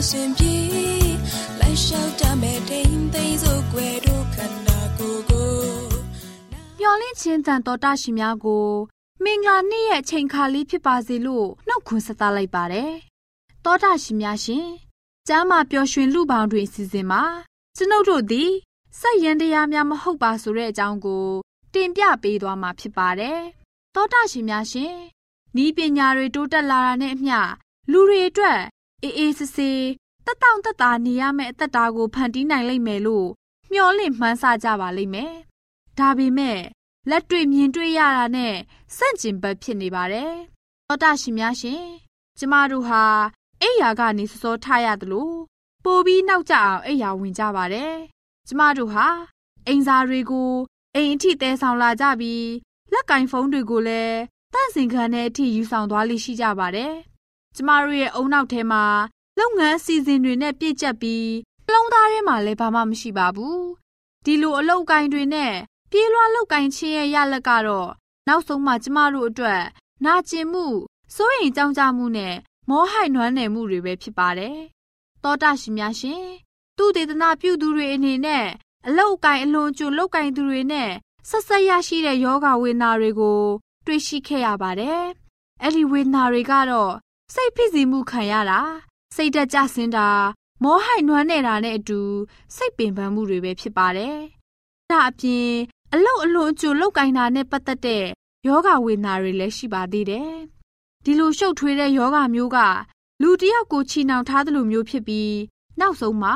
စဉ်အစဉ်ပြေလိုက်လျှောက်တမဲ့တိမ်သိမ်းစို့ွယ်တို့ခန္ဓာကိုယ်ကိုမျော်လင့်ခြင်းတန်တော်တရှိများကိုမင်္ဂလာနေ့ရဲ့အချိန်ခါလေးဖြစ်ပါစေလို့နှုတ်ခွန်းဆက်သလိုက်ပါတယ်။တောတာရှင်များရှင်ကျမ်းမာပျော်ရွှင်လူပေါင်းတွင်အစီအစဉ်မှာကျွန်ုပ်တို့သည်စိတ်ရန်တရားများမဟုတ်ပါဆိုတဲ့အကြောင်းကို တင်ပြပေးသွားမှာဖြစ်ပါတယ်။သောတာရှင်များရှင်ဤပညာတွေတိုးတက်လာတာနဲ့အမျှလူတွေအတွက် အေးအေးဆေးဆေးတက်တောင့်တက်တာနေရမယ့်အသက်တာကိုဖန်တီးနိုင်လိမ့်မယ်လို့မျှော်လင့်မှန်းဆကြပါလိမ့်မယ်။ဒါပေမဲ့လက်တွေ့မြင်တွေ့ရတာနဲ့ဆန့်ကျင်ဘက်ဖြစ်နေပါတယ်။သောတာရှင်များရှင်ကျမတို့ဟာအိယာကနေစောစောထားရသလိုပိုပြီးနောက်ကျအောင်အိယာဝင်ကြပါတယ်။ကျမတို့ဟာအိမ်စားတွေကိုအိမ်အထိတဲဆောင်လာကြပြီးလက်ကင်ဖုန်းတွေကိုလည်းတန့်စင်ခံတဲ့အထိယူဆောင်သွားလိရှိကြပါတယ်။ ကျမတို့ရဲ့အုံနောက်ထဲမှာလုပ်ငန်းအစီအစဉ်တွေနဲ့ပြည့်ကျက်ပြီးနှလုံးသားထဲမှာလည်းဘာမှမရှိပါဘူး။ဒီလိုအလုပ်ကိုင်တွေနဲ့ပြေးလွှားလောက်ကင်ခြင်းရဲ့ရလဒ်ကတော့နောက်ဆုံးမှကျမတို့အတွက်နာကျင်မှုစိုးရိမ်ကြောင့်ကြမှုနဲ့မောဟိုက်နွမ်းနယ်မှုတွေပဲဖြစ်ပါတယ်။သောတာရှင်များရှင်သူတေသနာပြုသူတွေအနေနဲ့အလောက်ကင်အလွန်ကျွလောက်ကင်သူတွေနဲ့ဆက်ဆက်ရရှိတဲ့ယောဂဝေဒနာတွေကို တွေ့ရှိခဲ့ရပါတယ်။အဲ့ဒီဝေဒနာတွေကတော့ စိတ်ဖြစ်စီမှုခံရတာစိတ်တက်ကြဆင်းတာမောဟိုက်နွမ်းနေတာနဲ့အတူစိတ်ပင်ပန်းမှုတွေပဲဖြစ်ပါတယ်။ဒါအပြင်အလုတ်အလွန်အကျွလောက်ကင်တာနဲ့ပတ်သက်တဲ့ယောဂဝေဒနာတွေလည်းရှိပါသေးတယ်။ဒီလိုရှုပ်ထွေးတဲ့ယောဂမျိုးကလူတယောက်ကိုချီနှောင်ထားသလိုမျိုးဖြစ်ပြီးနောက်ဆုံးမှာ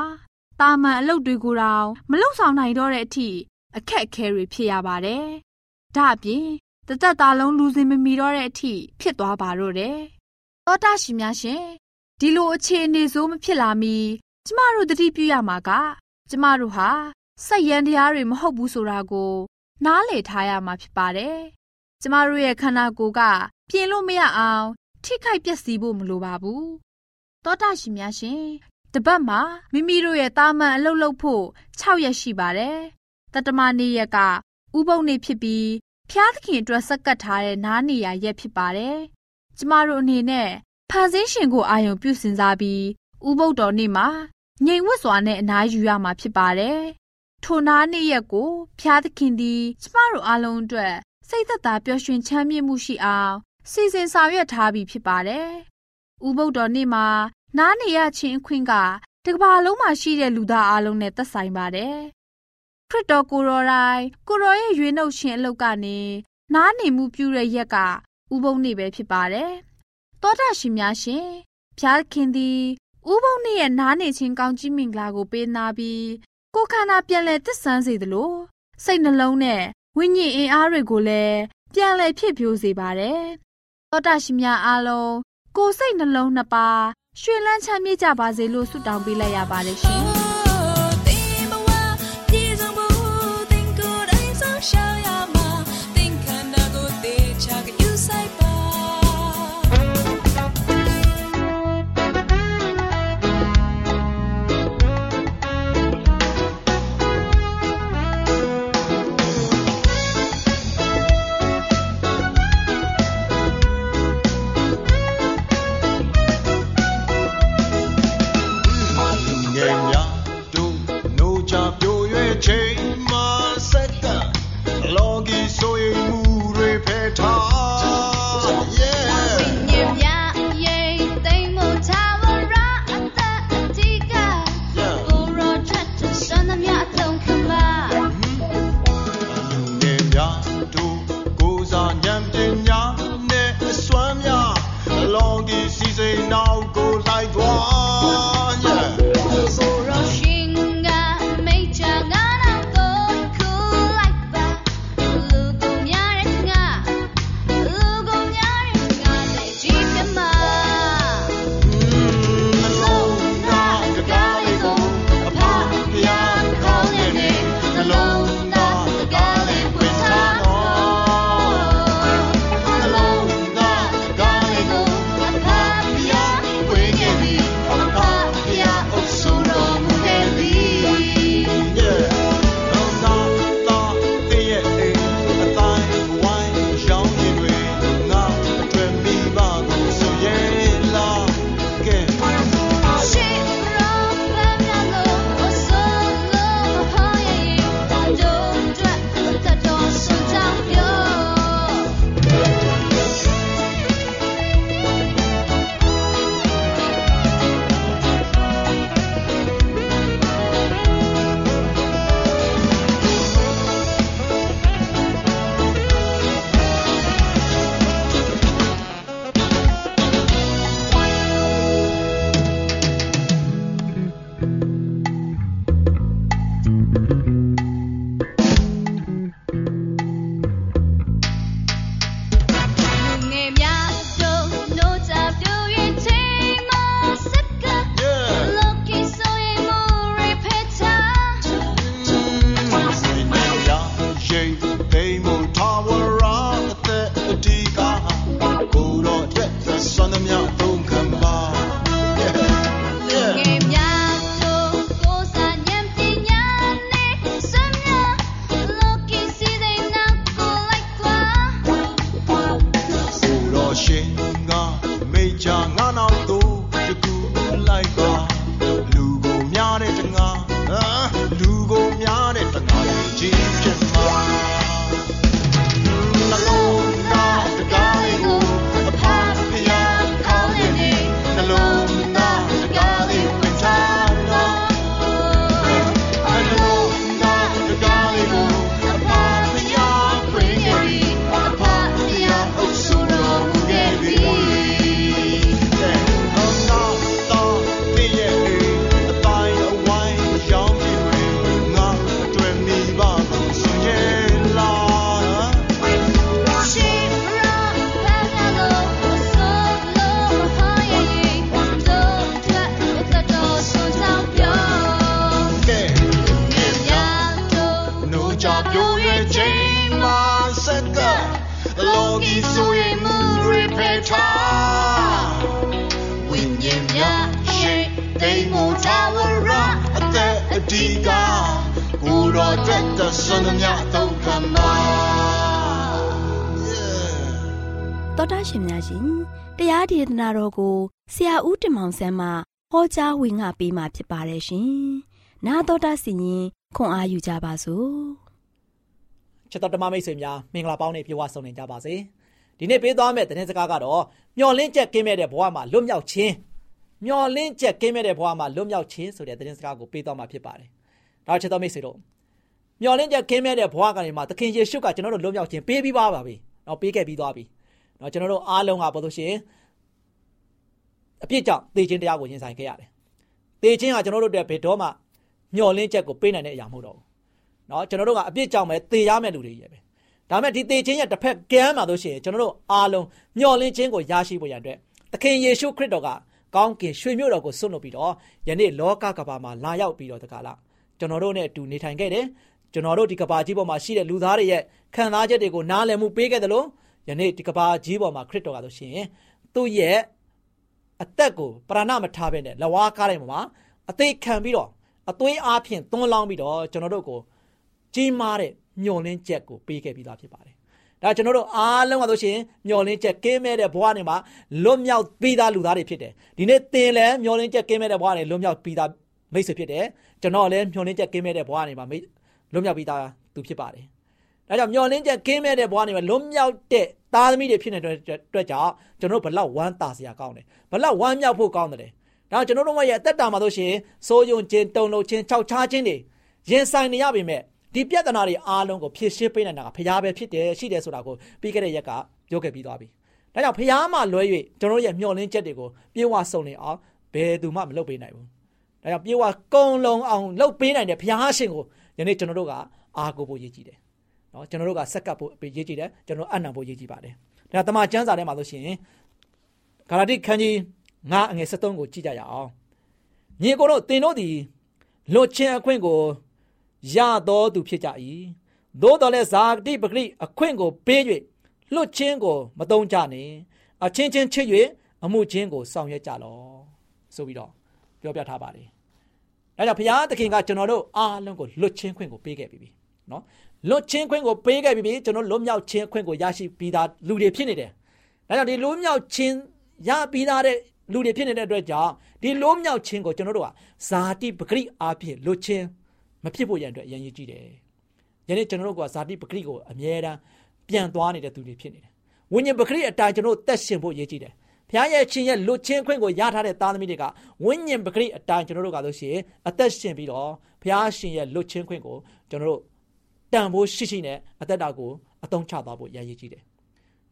တာမန်အလုပ်တွေကိုတောင်မလုပ်ဆောင်နိုင်တော့တဲ့အထိအခက်အခဲတွေဖြစ်ရပါတယ်။ဒါအပြင်တသက်သားလုံးလူစင်မမီတော့တဲ့အထိဖြစ်သွားပါတော့တယ်။ သောတာရှင်များရှင်ဒီလိုအခြေအနေဆိုးမဖြစ်လာမီကျမတို့တတိပြုရမှာက ကျမတို့ဟာစိတ်ရန်တရားတွေမဟုတ်ဘူးဆိုတာကို နားလည်ထားရမှာဖြစ်ပါတယ်။ကျမတို့ရဲ့ခန္ဓာကိုယ်ကပြင်လို့မရအောင် ထိခိုက်ပျက်စီးဖို့မလိုပါဘူး။သောတာရှင်များရှင်တပတ်မှာမိမိတို့ရဲ့တာမန်အလုပ်လုပ်ဖို့6ရက်ရှိပါတယ်။တတမနေ့ရက်ကဥပုံနေ့ဖြစ်ပြီးဖျားသခင်အတွက်စက္ကတ်ထားတဲ့နားနေရရက်ဖြစ်ပါတယ်။ ကျမတို့အနေနဲ့ဖန်ဆင်းရှင်ကိုအာရုံပြုစင်စားပြီးဥပုပ်တော်နေ့မှာငြိမ်ဝတ်စွာနဲ့အနားယူရမှာဖြစ်ပါတယ်ထိုနားနေ့ရက်ကိုဖျားသခင်သည်ကျမတို့အားလုံးအတွက်စိတ်သက်သာပျော်ရွှင်ချမ်းမြေ့မှုရှိအောင်စီစဉ်ဆောင်ရွက်ထားပြီးဖြစ်ပါတယ်။ဥပုဒ်တော်နေ့မှာနားနေရခြင်းအခွင့်ကတကဘာလုံးမှာရှိတဲ့လူသားအားလုံးနဲ့သက်ဆိုင်ပါတယ်။ခရစ်တော်ကိုရောတိုင်းကိုရောရဲ့ရွေးနှုတ်ခြင်းအလုပ်ကနေနားနေမှုပြုတဲ့ရက်က ဥပုဒ်နေ့ပဲဖြစ်ပါတယ်။သောတာရှင်များရှင်ဖျားခင်သည်ဥပုဒ်နေ့ရဲ့နားနေခြင်းကောင်းကြီးမင်္ဂလာကိုပေးနာပြီးကိုခန္ဓာပြန်လဲသစ္ဆန်းစေသလိုစိတ်နှလုံးနဲ့ဝိညာဉ်အင်အားတွေကိုလည်းပြန်လဲဖြစ်ပြိုးစေပါတယ်။သောတာရှင်များအားလုံးကိုစိတ်နှလုံးနှစ်ပါးရွှေလန်းချမ်းမြေ့ကြပါစေလို့ဆုတောင်းပေးလိုက်ရပါတယ်ရှင်။ လောကီဆိုရင်မူရိပေထာဝိညာဉ်များရှိတိမ်မို့သာဝရအသက်အတိကကိုရောတက်တဆန္ဒများသုံးခမ်းပါတော်တာရှင်များရှင်တရားဒေသနာတော်ကိုဆရာဦးတင်မောင်ဆန်းမှဟောကြားဝင်ငါပေးมาဖြစ်ပါတယ်ရှင်။나တော်တာစီရင်ခွန်အာယူကြပါစို့။ ချစ်တော်ဓမ္မမိတ်ဆွေများမင်္ဂလာပေါင်းနဲ့ပြေဝဆုံနေကြပါစေဒီနေ့ပေးသွားမယ့်သတင်းစကားကတော့မျော်လင့်ချက်ကင်းမဲ့တဲ့ဘဝမှာလွတ်မြောက်ခြင်းမျော်လင့်ချက်ကင်းမဲ့တဲ့ဘဝမှာလွတ်မြောက်ခြင်းဆိုတဲ့သတင်းစကားကိုပေးသွားမှာဖြစ်ပါတယ်ဒါချစ်တော်မိတ်ဆွေတို့မျော်လင့်ချက်ကင်းမဲ့တဲ့ဘဝကနေမှာသခင်ယေရှုကကျွန်တော်တို့လွတ်မြောက်ခြင်းပေးပြီးပါပါပြီတော့ပေးခဲ့ပြီးသွားပြီတော့ကျွန်တော်တို့အားလုံးကဘာလို့ရှိရင်အပြစ်ကြောင့်သေခြင်းတရားကိုရင်ဆိုင်ခဲ့ရတယ်သေခြင်းကကျွန်တော်တို့အတွက်ဘယ်တော့မှမျော်လင့်ချက်ကိုပေးနိုင်တဲ့အရာမဟုတ်တော့ဘူး နော်ကျွန်တော်တို့ကအပြစ်ကြောင့်ပဲသေရမယ့်လူတွေကြီးပဲဒါမဲ့ဒီသေခြင်းရဲ့တစ်ဖက်ကမ်းမှာတို့ရှိရင်ကျွန်တော်တို့အားလုံးမျှော်လင့်ခြင်းကိုရရှိဖို့ရန်အတွက်သခင်ယေရှုခရစ်တော်ကကောင်းကင်ရွှေမြို့တော်ကိုဆွတ်လုပ်ပြီးတော့ယနေ့လောကကမ္ဘာမှာလာရောက်ပြီးတော့တကလားကျွန်တော်တို့နဲ့အတူနေထိုင်ခဲ့တယ်ကျွန်တော်တို့ဒီကမ္ဘာကြီးပေါ်မှာရှိတဲ့လူသားတွေရဲ့ခံစားချက်တွေကိုနားလည်မှုပေးခဲ့တယ်လို့ယနေ့ဒီကမ္ဘာကြီးပေါ်မှာခရစ်တော်ကဆိုရှင်သူ့ရဲ့အသက်ကိုပရဏမထားဘဲနဲ့လဝါးကားတိုင်းမှာအသေးခံပြီးတော့အသွေးအားဖြင့်သွန်းလောင်းပြီးတော့ကျွန်တော်တို့ကို ကြီးမားတဲ့ညှော်လင်းချက်ကိုပေးခဲ့ပြီးသားဖြစ်ပါတယ်။ဒါကျွန်တော်တို့အားလုံးကဆိုရှင်ညှော်လင်းချက်ကင်းမဲ့တဲ့ဘဝနေမှာလွတ်မြောက်ပြီးသားလူသားတွေဖြစ်တယ်။ဒီနေ့သင်လည်းညှော်လင်းချက်ကင်းမဲ့တဲ့ဘဝနေလွတ်မြောက်ပြီးသားမိတ်ဆွေဖြစ်တယ်။ကျွန်တော်လည်းညှော်လင်းချက်ကင်းမဲ့တဲ့ဘဝနေမှာမိလွတ်မြောက်ပြီးသားသူဖြစ်ပါတယ်။ဒါကြောင့်ညှော်လင်းချက်ကင်းမဲ့တဲ့ဘဝနေမှာလွတ်မြောက်တဲ့သားသမီးတွေဖြစ်နေတဲ့အတွက်ကြောင့်ကျွန်တော်တို့ဘလောက်ဝမ်းသာစရာကောင်းတယ်။ဘလောက်ဝမ်းမြောက်ဖို့ကောင်းတယ်။ဒါကျွန်တော်တို့ရဲ့အသက်တာမှာဆိုရှင်စိုးယုံခြင်းတုံလုံးခြင်းခြောက်ခြားခြင်းတွေရင်ဆိုင်နေရပေမဲ့ ဒီပြဿနာတွေအားလုံးကိုဖြေရှင်းပေးနိုင်တာကဖရားပဲဖြစ်တယ်ရှိတယ်ဆိုတာကိုပြီးခဲ့တဲ့ရက်ကပြောခဲ့ပြီးသွားပြီ။ဒါကြောင့်ဖရားမှလွဲ၍ကျွန်တော်ရဲ့မျှော်လင့်ချက်တွေကိုပြေဝဆုံနေအောင်ဘယ်သူမှမလုပ်ပေးနိုင်ဘူး။ဒါကြောင့်ပြေဝကုံလုံးအောင်လုပ်ပေးနိုင်တဲ့ဖရားရှင်ကိုယနေ့ကျွန်တော်တို့ကအားကိုးဖို့ရည်ကြည်တယ်။နော်ကျွန်တော်တို့ကစက္ကပ်ဖို့ရည်ကြည်တယ်ကျွန်တော်အနံဖို့ရည်ကြည်ပါတယ်။ဒါတမန်ကျမ်းစာထဲမှာဆိုရှင်ဂါလာတိခန်းကြီး9အငယ်73ကိုကြည့်ကြရအောင်။ညီကိုတို့သင်တို့သည်လွတ်ချင်းအခွင့်ကို ရတော်သူဖြစ်ကြ၏သို့တော်လည်းဇာတိပဂရိအခွင့်ကိုပေး၍လွတ်ချင်းကိုမတုံးကြနှင့်အချင်းချင်းချစ်၍အမှုချင်းကိုဆောင်ရွက်ကြလော့ဆိုပြီးတော့ပြောပြထားပါတယ်။ဒါကြောင့်ဘုရားသခင်ကကျွန်တော်တို့အားလုံးကိုလွတ်ချင်းခွင့်ကိုပေးခဲ့ပြီနော်လွတ်ချင်းခွင့်ကိုပေးခဲ့ပြီကျွန်တော်လွတ်မြောက်ချင်းခွင့်ကိုရရှိပြီးသားလူတွေဖြစ်နေတယ်။ဒါကြောင့်ဒီလွတ်မြောက်ချင်းရပြီးသားတဲ့လူတွေဖြစ်နေတဲ့အတွက်ကြောင့်ဒီလွတ်မြောက်ချင်းကိုကျွန်တော်တို့ကဇာတိပဂရိအားဖြင့်လွတ်ချင်း မဖြစ်ဖို့ရန်အတွက်အရင်ကြီးကြည့်တယ်။ယနေ့ကျွန်တော်တို့ကဇာတိပဂရိကိုအမြဲတမ်းပြန်သွားနေတဲ့သူတွေဖြစ်နေတယ်။ဝိညာဉ်ပဂရိအတိုင်းကျွန်တော်သက်ရှင်ဖို့ရည်ကြည့်တယ်။ဘုရားရဲ့ချင်းရဲ့လွတ်ချင်းခွင့်ကိုရထားတဲ့သားသမီးတွေကဝိညာဉ်ပဂရိအတိုင်းကျွန်တော်တို့ကလို့ရှိရင်အသက်ရှင်ပြီးတော့ဘုရားရှင်ရဲ့လွတ်ချင်းခွင့်ကိုကျွန်တော်တို့တန်ဖို့ရှိရှိနဲ့အသက်တာကိုအသုံးချသွားဖို့ရည်ရည်ကြည့်တယ်။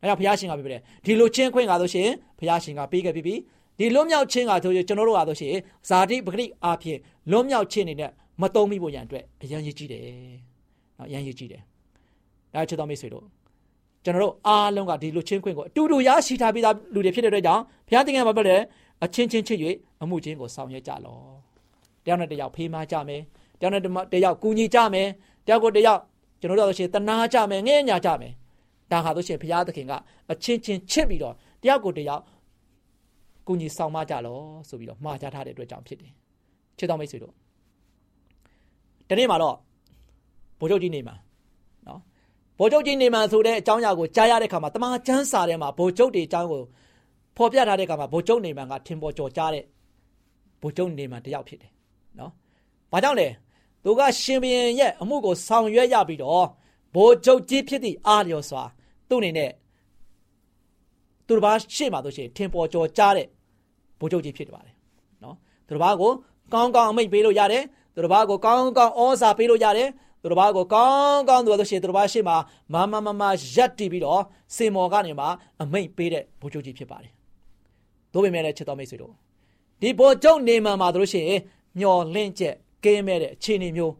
အဲဒါဘုရားရှင်ကပြောတယ်ဒီလွတ်ချင်းခွင့်ကလို့ရှိရင်ဘုရားရှင်ကပေးခဲ့ပြီးပြီဒီလွတ်မြောက်ခြင်းကဆိုရင်ကျွန်တော်တို့ကလို့ရှိရင်ဇာတိပဂရိအားဖြင့်လွတ်မြောက်ခြင်းနေနဲ့ မတုံးမိဖို့ရန်အတွက်အရန်ရည်ကြည့်တယ်။နော်အရန်ရည်ကြည့်တယ်။ဒါချစ်တော်မိတ်ဆွေတို့ကျွန်တော်တို့အားလုံးကဒီလူချင်းခွင့်ကိုအတူတူရရှိထားပြီးသားလူတွေဖြစ်တဲ့အတွက်ကြောင့်ဘုရားသခင်ကပြောတယ်အချင်းချင်းချစ်၍အမှုချင်းကိုဆောင်ရွက်ကြလော့။တယောက်နဲ့တယောက်ဖေးမကြမယ်။တယောက်နဲ့တယောက်ကူညီကြမယ်။တယောက်ကိုတယောက်ကျွန်တော်တို့ဆိုရှင်တနာကြမယ်ငဲ့ညာကြမယ်။ဒါဟာဆိုရှင်ဘုရားသခင်ကအချင်းချင်းချစ်ပြီးတော့တယောက်ကိုတယောက်ကူညီဆောင်မကြလော့ဆိုပြီးတော့မှားကြထားတဲ့အတွက်ကြောင့်ဖြစ်တယ်။ချစ်တော်မိတ်ဆွေတို့ ဒီနေ့မှာတော့ဗိုလ်ချုပ်ကြီးနေမှာနော်ဗိုလ်ချုပ်ကြီးနေမှာဆိုတဲ့အကြောင်းအရာကိုကြားရတဲ့ခါမှာတမန်ကျမ်းစာထဲမှာဗိုလ်ချုပ်တွေအကြောင်းကိုဖော်ပြထားတဲ့ခါမှာဗိုလ်ချုပ်နေမှာကထင်ပေါ်ကျော်ကြားတဲ့ဗိုလ်ချုပ်နေမှာတယောက်ဖြစ်တယ်နော်။ဘာကြောင့်လဲသူကရှင်ဘရင်ရဲ့အမှုကိုဆောင်ရွက်ရပြီးတော့ဗိုလ်ချုပ်ကြီးဖြစ်သည့်အားလျော်စွာသူ့အနေနဲ့သူတစ်ပါးရှေ့မှာဆိုရှင်ထင်ပေါ်ကျော်ကြားတဲ့ဗိုလ်ချုပ်ကြီးဖြစ်ပါတယ်နော်။သူတစ်ပါးကိုကောင်းကောင်းအမိတ်ပေးလို့ရတယ် သူတစ်ပါးကိုကောင်းကောင်းဩစာပေးလို့ရတယ်သူတစ်ပါးကိုကောင်းကောင်းသူလို့ရှိရင်သူတစ်ပါးရှေ့မှာမမမမရက်တီပြီးတော့စင်မော်ကနေမှအမိတ်ပေးတဲ့ဘိုးချုပ်ကြီးဖြစ်ပါတယ်။တို့ပေမဲ့လည်းချစ်တော်မိတ်ဆွေတို့ဒီဘိုးချုပ်နေမှာမှာတို့ရှိရင်မျော်လင့်ချက်ကင်းမဲ့တဲ့အခြေအနေမျိုး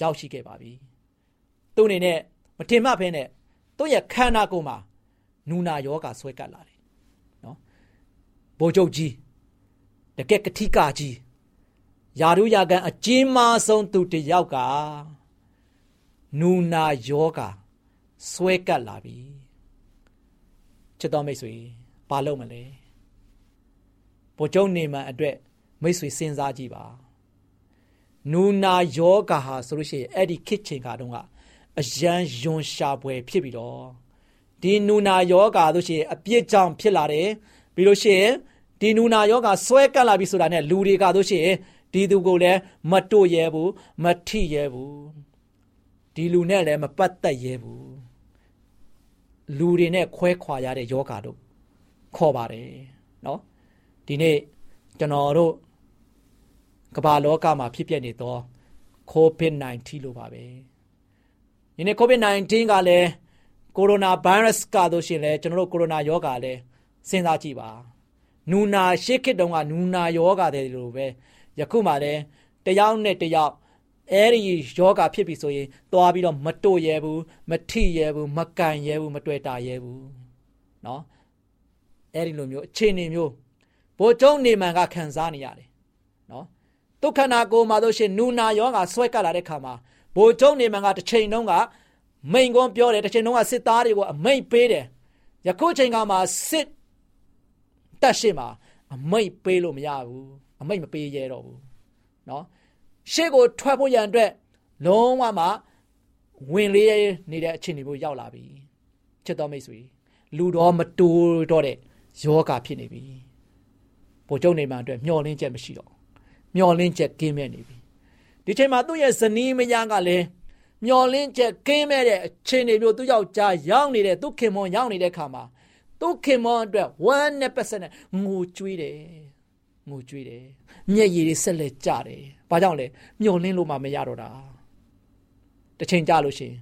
ရောက်ရှိခဲ့ပါပြီ။သူ့အနေနဲ့မထင်မှတ်ဖ ೇನೆ သူ့ရဲ့ခန္ဓာကိုယ်မှာနူနာယောဂဆွဲကပ်လာတယ်။နော်ဘိုးချုပ်ကြီးတကက်ကတိကကြီး ယာရုယာကန်အကြီးမားဆုံးသူတယောက်ကနူနာယောဂဆွဲကပ်လာပြီချစ်တော်မိတ်ဆွေဘာလုပ်မလဲဘိုလ်ချုပ်နေမှအတွက်မိတ်ဆွေစဉ်းစားကြည့်ပါနူနာယောဂဟာဆိုလို့ရှိရင်အဲ့ဒီခစ်ချင်ကတုန်းကအအယံယွန်ရှာပွဲဖြစ်ပြီးတော့ဒီနူနာယောဂါတို့ရှိရင်အပြစ်ကြောင့်ဖြစ်လာတယ်ပြီးလို့ရှိရင်ဒီနူနာယောဂါဆွဲကပ်လာပြီဆိုတာနဲ့လူတွေကတို့ရှိရင် ဒီသူကိုလည်းမတို့ရဲဘူးမထိရဲဘူးဒီလူနဲ့လည်းမပတ်သက်ရဲဘူးလူတွေနဲ့ခွဲခွာရတဲ့ယောဂါတို့ခေါ်ပါတယ်နော်ဒီနေ့ကျွန်တော်တို့ကမ္ဘာလောကမှာဖြစ်ပျက်နေသော COVID-19 လို့ပါပဲဒီနေ့ COVID-19 ကလည်းကိုရိုနာဗိုင်းရပ်စ်ကတို့ရှင်လဲကျွန်တော်တို့ကိုရိုနာယောဂါလဲစဉ်းစားကြည့်ပါနူနာရှေ့ခေတ်တုန်းကနူနာယောဂါတဲ့လိုပဲ ယခုမှလည်းတယောက်နဲ့တယောက်အဲ့ဒီယောဂါဖြစ်ပြီဆိုရင်သွားပြီးတော့မတို့ရဲဘူးမထိရဲဘူးမကန်ရဲဘူးမတွေ့တာရဲဘူးเนาะအဲ့ဒီလိုမျိုးအခြေအနေမျိုးဘိုးကျုံနေမှန်ကခံစားနေရတယ်เนาะဒုက္ခနာကိုမှာတို့ရှင်နူနာယောဂါဆွဲကပ်လာတဲ့ခါမှာဘိုးကျုံနေမှန်ကတစ်ချိန်တုန်းကမိန်ကွန်းပြောတယ်တစ်ချိန်တုန်းကစစ်သားတွေကိုအမိတ်ပေးတယ်ယခုချိန်ကမှစစ်တက်ရှိမှာအမိတ်ပေးလို့မရဘူး အမိတ်မပေးရတော့ဘူးเนาะရှေ့ကိုထွက်ဖို့ရန်အတွက်လုံးဝမှဝင်လေးနေတဲ့အခြေအနေမျိုးရောက်လာပြီချစ်တော်မိတ်ဆွေလူတော်မတူတော့တဲ့ယောဂဖြစ်နေပြီဘိုလ်ချုပ်နေမှအတွက်မျောလင်းချက်မရှိတော့မျောလင်းချက်ကင်းမဲ့နေပြီဒီချိန်မှာသူ့ရဲ့ဇနီးမယားကလည်းမျောလင်းချက်ကင်းမဲ့တဲ့အခြေအနေမျိုးသူ့ယောက်ျားရောက်နေတဲ့သူ့ခင်မွန်ရောက်နေတဲ့ခါမှာသူ့ခင်မွန်အတွက်100%နဲ့ငိုကြွေးတယ် ငိုကြွေးတယ်မျက်ရည်တွေဆက်လက်ကျတယ်ဘာကြောင့်လဲမျောလင်းလို့မှမရတော့တာတစ်ချိန်ကြာလို့ရှိရင်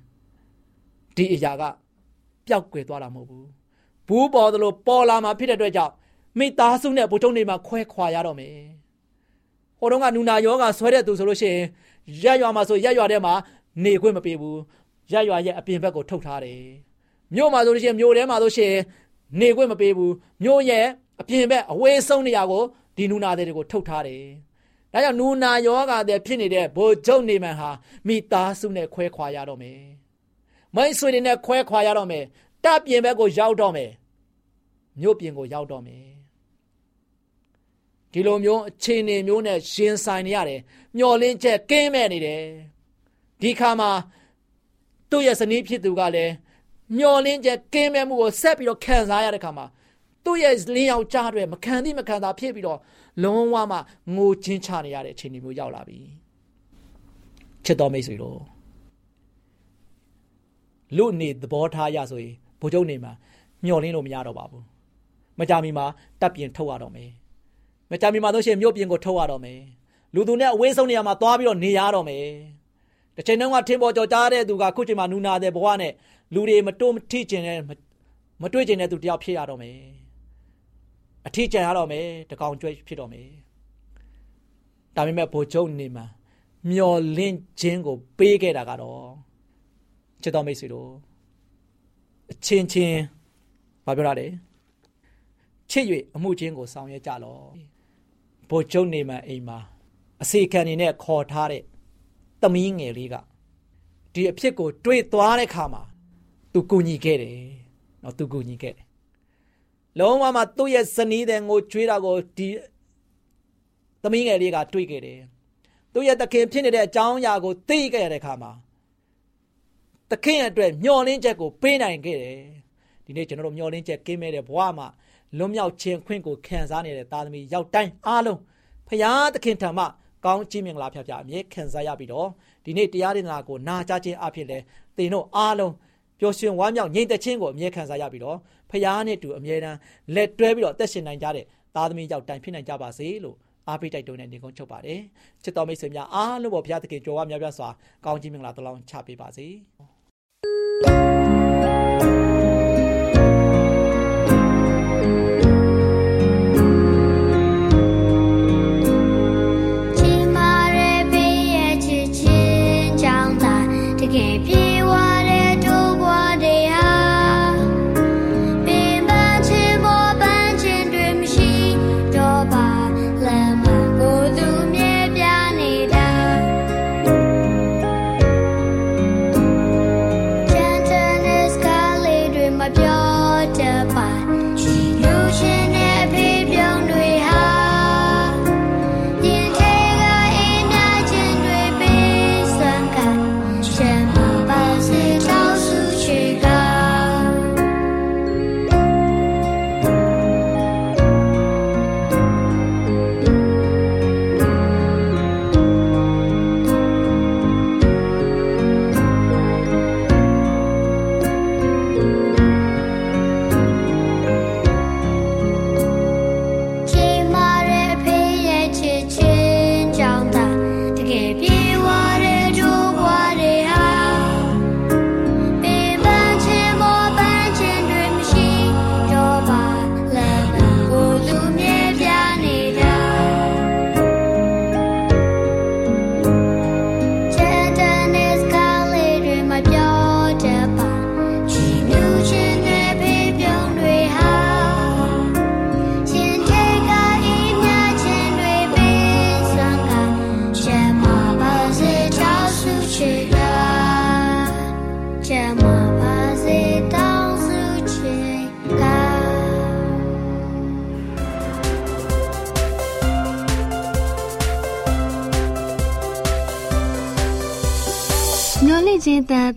ဒီအရာကပျောက်ကွယ်သွားတာမဟုတ်ဘူးဘူးပေါ်သလိုပေါ်လာမှာဖြစ်တဲ့အတွက်ကြောင့်မိသားစုနဲ့ဘုထုံတွေမှာခွဲခွာရတော့မယ်ဟိုတုန်းကနူနာယောဂဆွဲတဲ့သူဆိုလို့ရှိရင်ရက်ရွာမှာဆိုရက်ရွာထဲမှာနေခွင့်မပေးဘူးရက်ရွာရဲ့အပြင်ဘက်ကိုထုတ်ထားတယ်မြို့မှာဆိုလို့ရှိရင်မြို့ထဲမှာဆိုရှင်နေခွင့်မပေးဘူးမြို့ရဲ့အပြင်ဘက်အဝေးဆုံးနေရာကို ဒီနူနာတွေကိုထုတ်ထားတယ်ဒါကြောင့်နူနာယောဂတဲ့ဖြစ်နေတဲ့ဘိုလ်ချုပ်နေမှန်ဟာမိသားစုနဲ့ခွဲခွာရတော့မယ်မိတ်ဆွေတွေနဲ့ခွဲခွာရတော့မယ်တပ်ပြင်ဘက်ကိုရောက်တော့မယ်မြို့ပြင်ကိုရောက်တော့မယ်ဒီလိုမျိုးအခြေအနေမျိုးနဲ့ရှင်ဆိုင်နေရတယ်မျောလင်းချက်ကင်းမဲ့နေတယ်ဒီခါမှာသူ့ရဲ့ဇနီးဖြစ်သူကလည်းမျောလင်းချက်ကင်းမဲ့မှုကိုဆက်ပြီးတော့ခံစားရတဲ့ခါမှာ သူ့ရဲ့လင်းယောက်ကြားတွေမခံသည့်မခံသာဖြစ်ပြီးတော့လုံးဝမှငိုချင်းချနေရတဲ့အခြေအနေမျိုးရောက်လာပြီချစ်တော်မိတ်ဆွေတို့လူနေသဘောထားရဆိုရင်ဘိုးချုပ်နေမှာမျောလင်းလို့မရတော့ပါဘူးမကြမီမှာတပ်ပြင်ထုတ်ရတော့မယ်မကြမီမှာဆိုရှင်မြို့ပြင်ကိုထုတ်ရတော့မယ်လူသူနဲ့အဝေးဆုံးနေရာမှာသွားပြီးတော့နေရတော့မယ်တစ်ချိန်တုန်းကထင်ပေါ်ကြော်ကြားတဲ့သူကခုချိန်မှာနူနာတဲ့ဘဝနဲ့လူတွေမတိုးမထိကျင်တဲ့မတွေ့ကျင်တဲ့သူတယောက်ဖြစ်ရတော့မယ် အထီးကျန်ရတော့မယ်တကောင်ကျွဲဖြစ်တော့မယ်ဒါပေမဲ့ဘိုလ်ချုပ်နေမှာမျော်လင့်ခြင်းကို ပေးခဲ့တာကတော့ချစ်တော်မိတ်ဆွေတို့အချင်းချင်းဘာပြောရလဲချစ်၍အမှုချင်းကိုဆောင်ရွက်ကြလော့ဘိုလ်ချုပ်နေမှာအိမ်မှာအစီခံနေနဲ့ခေါ်ထားတဲ့သမီးငယ်လေးကဒီအဖြစ်ကို တွေးသွားတဲ့ခါမှာသူကူညီခဲ့တယ်နော်သူကူညီခဲ့တယ် လုံးဝမှသူ့ရဲ့ဇနီးတဲ့ငိုကြွေးတာကိုဒီသမီးငယ်လေးကတွေးခဲ့တယ်သူ့ရဲ့တခင်ဖြစ်နေတဲ့အကြောင်းအရာကိုသိခဲ့တဲ့ခါမှာတခင်အတွက်မျောလင်းချက်ကိုပေးနိုင်ခဲ့တယ်ဒီနေ့ကျွန်တော်တို့မျောလင်းချက်ကင်းမဲ့တဲ့ဘဝမှာလွတ်မြောက်ခြင်းခွင့်ကိုခံစားနေတဲ့သားသမီးရောက်တိုင်းအားလုံးဖရာသခင်ထံမှကောင်းချီးမင်္ဂလာဖျားဖျားအမြဲခံစားရပြီးတော့ဒီနေ့တရားဒေသနာကိုနာကြားခြင်းအဖြစ်လဲသင်တို့အားလုံးပျော်ရွှင်ဝမ်းမြောက်ငြိမ်သက်ခြင်းကိုအမြဲခံစားရပြီးတော့ ဖရာနဲ့တူအမြဲတမ်းလက်တွဲပြီးတော့အသက်ရှင်နိုင်ကြတဲ့သားသမီးရောက်တိုင်းဖြစ်နိုင်ကြပါစေလို့အားပေးတိုက်တွန်းတဲ့နေကုန်းချုပ်ပါတယ်ချစ်တော်မိတ်ဆွေများအားလုံးပေါ်ဘုရားသခင်ကြွယ်ဝများပြားစွာကောင်းချီးမင်္ဂလာတလောင်းချပေးပါစေ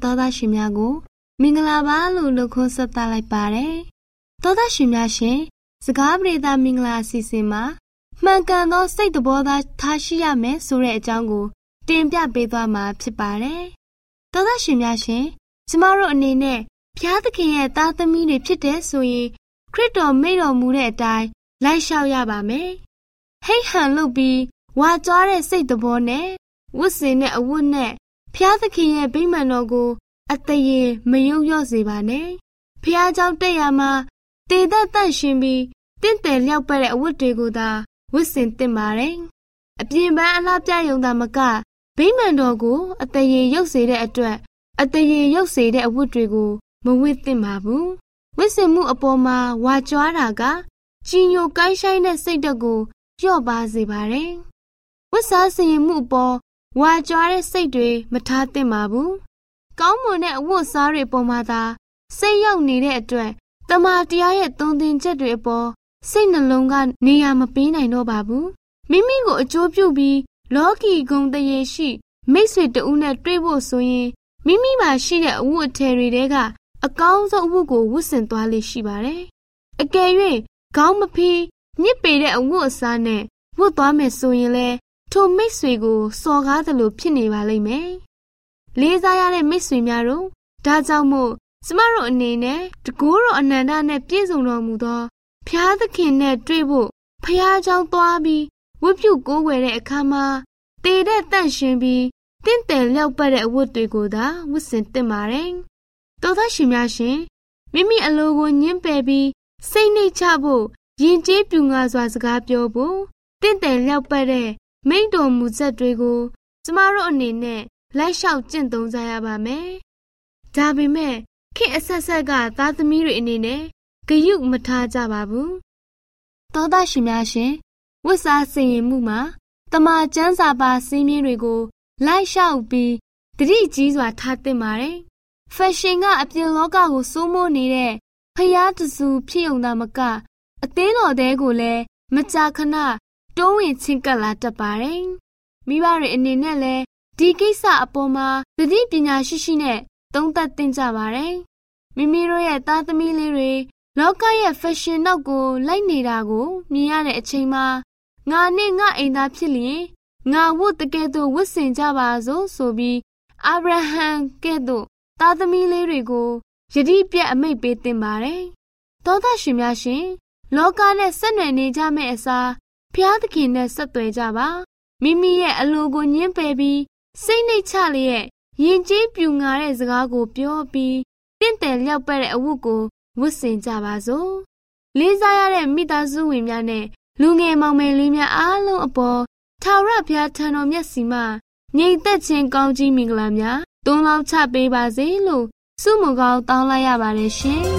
သောသားရှင်များကို မင်္ဂလာပါလို့နှုတ်ခွန်းဆက်သလိုက်ပါတယ်။သောသားရှင်များရှင်စကားပြေတာမင်္ဂလာအစီအစဉ်မှာမှန်ကန်သောစိတ်တော်သားထားရှိရမယ်ဆိုတဲ့အကြောင်းကို တင်ပြပေးသွားမှာဖြစ်ပါတယ်။သောသားရှင်များရှင်ကျမတို့အနေနဲ့ဖျားသခင်ရဲ့သားသမီးတွေဖြစ်တဲ့ဆိုရင်ခရစ်တော်မိတော်မူတဲ့အတိုင်းလိုက်လျှောက်ရပါမယ်။ဟိတ်ဟန်လုပ်ပြီးဝါကြွားတဲ့စိတ်တော်နဲ့ဝတ်စင်တဲ့အဝတ်နဲ့ ဖျားသခင်ရဲ့ဗိမာန်တော်ကို အတရေမယုံရော့စေပါနဲ့ဖျားเจ้าတက်ရမှာတည်သက်တန့်ရှင်ပြီးတင့်တယ်လျောက်ပတ်တဲ့အဝတ်တွေကိုသာဝတ်ဆင်သင့်ပါတယ်အပြင်ပန်းအလားပြယုံတာမကဗိမာန်တော်ကို အတရေရုပ်စေတဲ့အတွက်အတရေရုပ်စေတဲ့အဝတ်တွေကိုမဝတ်သင့်ပါဘူးဝတ်ဆင်မှုအပေါ်မှာဝါကြွားတာကကြီးညိုကိုင်းဆိုင်တဲ့စိတ်ဓာတ်ကိုလျော့ပါစေပါတယ်ဝတ်စားစီရင်မှုအပေါ် ဝါကြွားတဲ့စိတ်တွေမထားသင့်ပါဘူး။ကောင်းမွန်တဲ့အဝတ်စားတွေပေါ်မှာသာစိတ်ရောက်နေတဲ့အတွက်တမာတရားရဲ့သုံးသင်ချက်တွေအပေါ်စိတ်နှလုံးကနေရာမပေးနိုင်တော့ပါဘူး။မိမိကိုအကျိုးပြုပြီးလောကီဂုံတရေရှိ မိတ်ဆွေတဦးနဲ့တွေ့ဖို့ဆိုရင်မိမိမှာရှိတဲ့အဝတ်အထည်တွေထဲကအကောင်းဆုံးအဝတ်ကိုဝတ်ဆင်သွားလေရှိပါတယ်။အကယ်၍ခေါင်းမဖီးညစ်ပေတဲ့အဝတ်အစားနဲ့ဝတ်သွားမယ်ဆိုရင်လည်း ထိုမိတ်ဆွေကိုစော်ကားသလိုဖြစ်နေပါလိမ့်မယ်။လေးစားရတဲ့မိတ်ဆွေများတို့ဒါကြောင့်မို့ကျမတို့အနေနဲ့တကူတော်အနန္တနဲ့ပြည့်စုံတော်မူသောဖျားသခင်နဲ့တွေ့ဖို့ဖျားเจ้าသွားပြီးဝတ်ပြုကိုးကွယ်တဲ့အခါမှာတည်တဲ့တန့်ရှင်ပြီးတင့်တယ်လျောက်ပတ်တဲ့အဝတ်တွေကိုသာဝတ်ဆင်သင့်ပါတယ်။သောသားရှင်များရှင်မိမိအလိုကိုညှင်းပယ်ပြီးစိတ်နှိတ်ချဖို့ယဉ်ကျေးပြူငါစွာစကားပြောဖို့တင့်တယ်လျောက်ပတ်တဲ့ မိန့်တော်မူချက်တွေကိုကျမတို့အနေနဲ့လိုက်လျှောက်ကျင့်သုံးကြရပါမယ်။ဒါပေမဲ့ခေတ်အဆက်ဆက်ကသားသမီးတွေအနေနဲ့ဂယုမထားကြပါဘူး။သောသားရှင်များရှင်ဝတ်စားစင်ရင်မှုမှာတမာကျမ်းစာပါစည်းမျဉ်းတွေကိုလိုက်လျှောက်ပြီးတတိကြီးစွာထားသင့်ပါတယ်။ဖက်ရှင်ကအပြင်လောကကိုစိုးမိုးနေတဲ့ဖျားတစုဖြစ်ုံသာမက အသင်းတော်တဲကိုလည်းမကြာခဏ တွန်းဝင်ချင်းကပ်လာတတ်ပါတယ်။မိဘတွေအနေနဲ့လည်းဒီကိစ္စအပေါ်မှာသတိပညာရှိရှိနဲ့သုံးသပ်သင်ကြပါတယ်။မိမိတို့ရဲ့သားသမီးလေးတွေလောကရဲ့ fashion နောက်ကိုလိုက်နေတာကိုမြင်ရတဲ့အချိန်မှာငါနဲ့ငါအိမ်သားဖြစ်လျင်ငါဝတ်တကယ်တော့ဝတ်ဆင်ကြပါစို့ဆိုပြီးအာဗြဟံကဲ့သို့သားသမီးလေးတွေကိုယတိပြတ်အမိတ်ပေးတင်ပါတယ်။သောသားရှင်များရှင် လောကနဲ့ဆက်နွယ်နေကြမယ့်အစား ဖျားသခင်နဲ့ဆက်သွယ်ကြပါမိမိရဲ့အလိုကိုညှင်းပယ်ပြီးစိတ်နှိတ်ချလျက်ယဉ်ကျေးပြူငါတဲ့စကားကိုပြောပြီးတင့်တယ်လျောက်ပတ်တဲ့အဝတ်ကိုဝတ်ဆင်ကြပါစို့လေးစားရတဲ့မိသားစုဝင်များနဲ့လူငယ်မောင်မယ်လေးများအားလုံးအပေါ်ထာဝရဘုရားထံတော်မျက်စီမှငြိမ်သက်ခြင်းကောင်းကြီးမင်္ဂလာများတွန်းလောင်းချပေးပါစေလို့ဆုမကောင်းတောင်းလိုက်ရပါတယ်ရှင်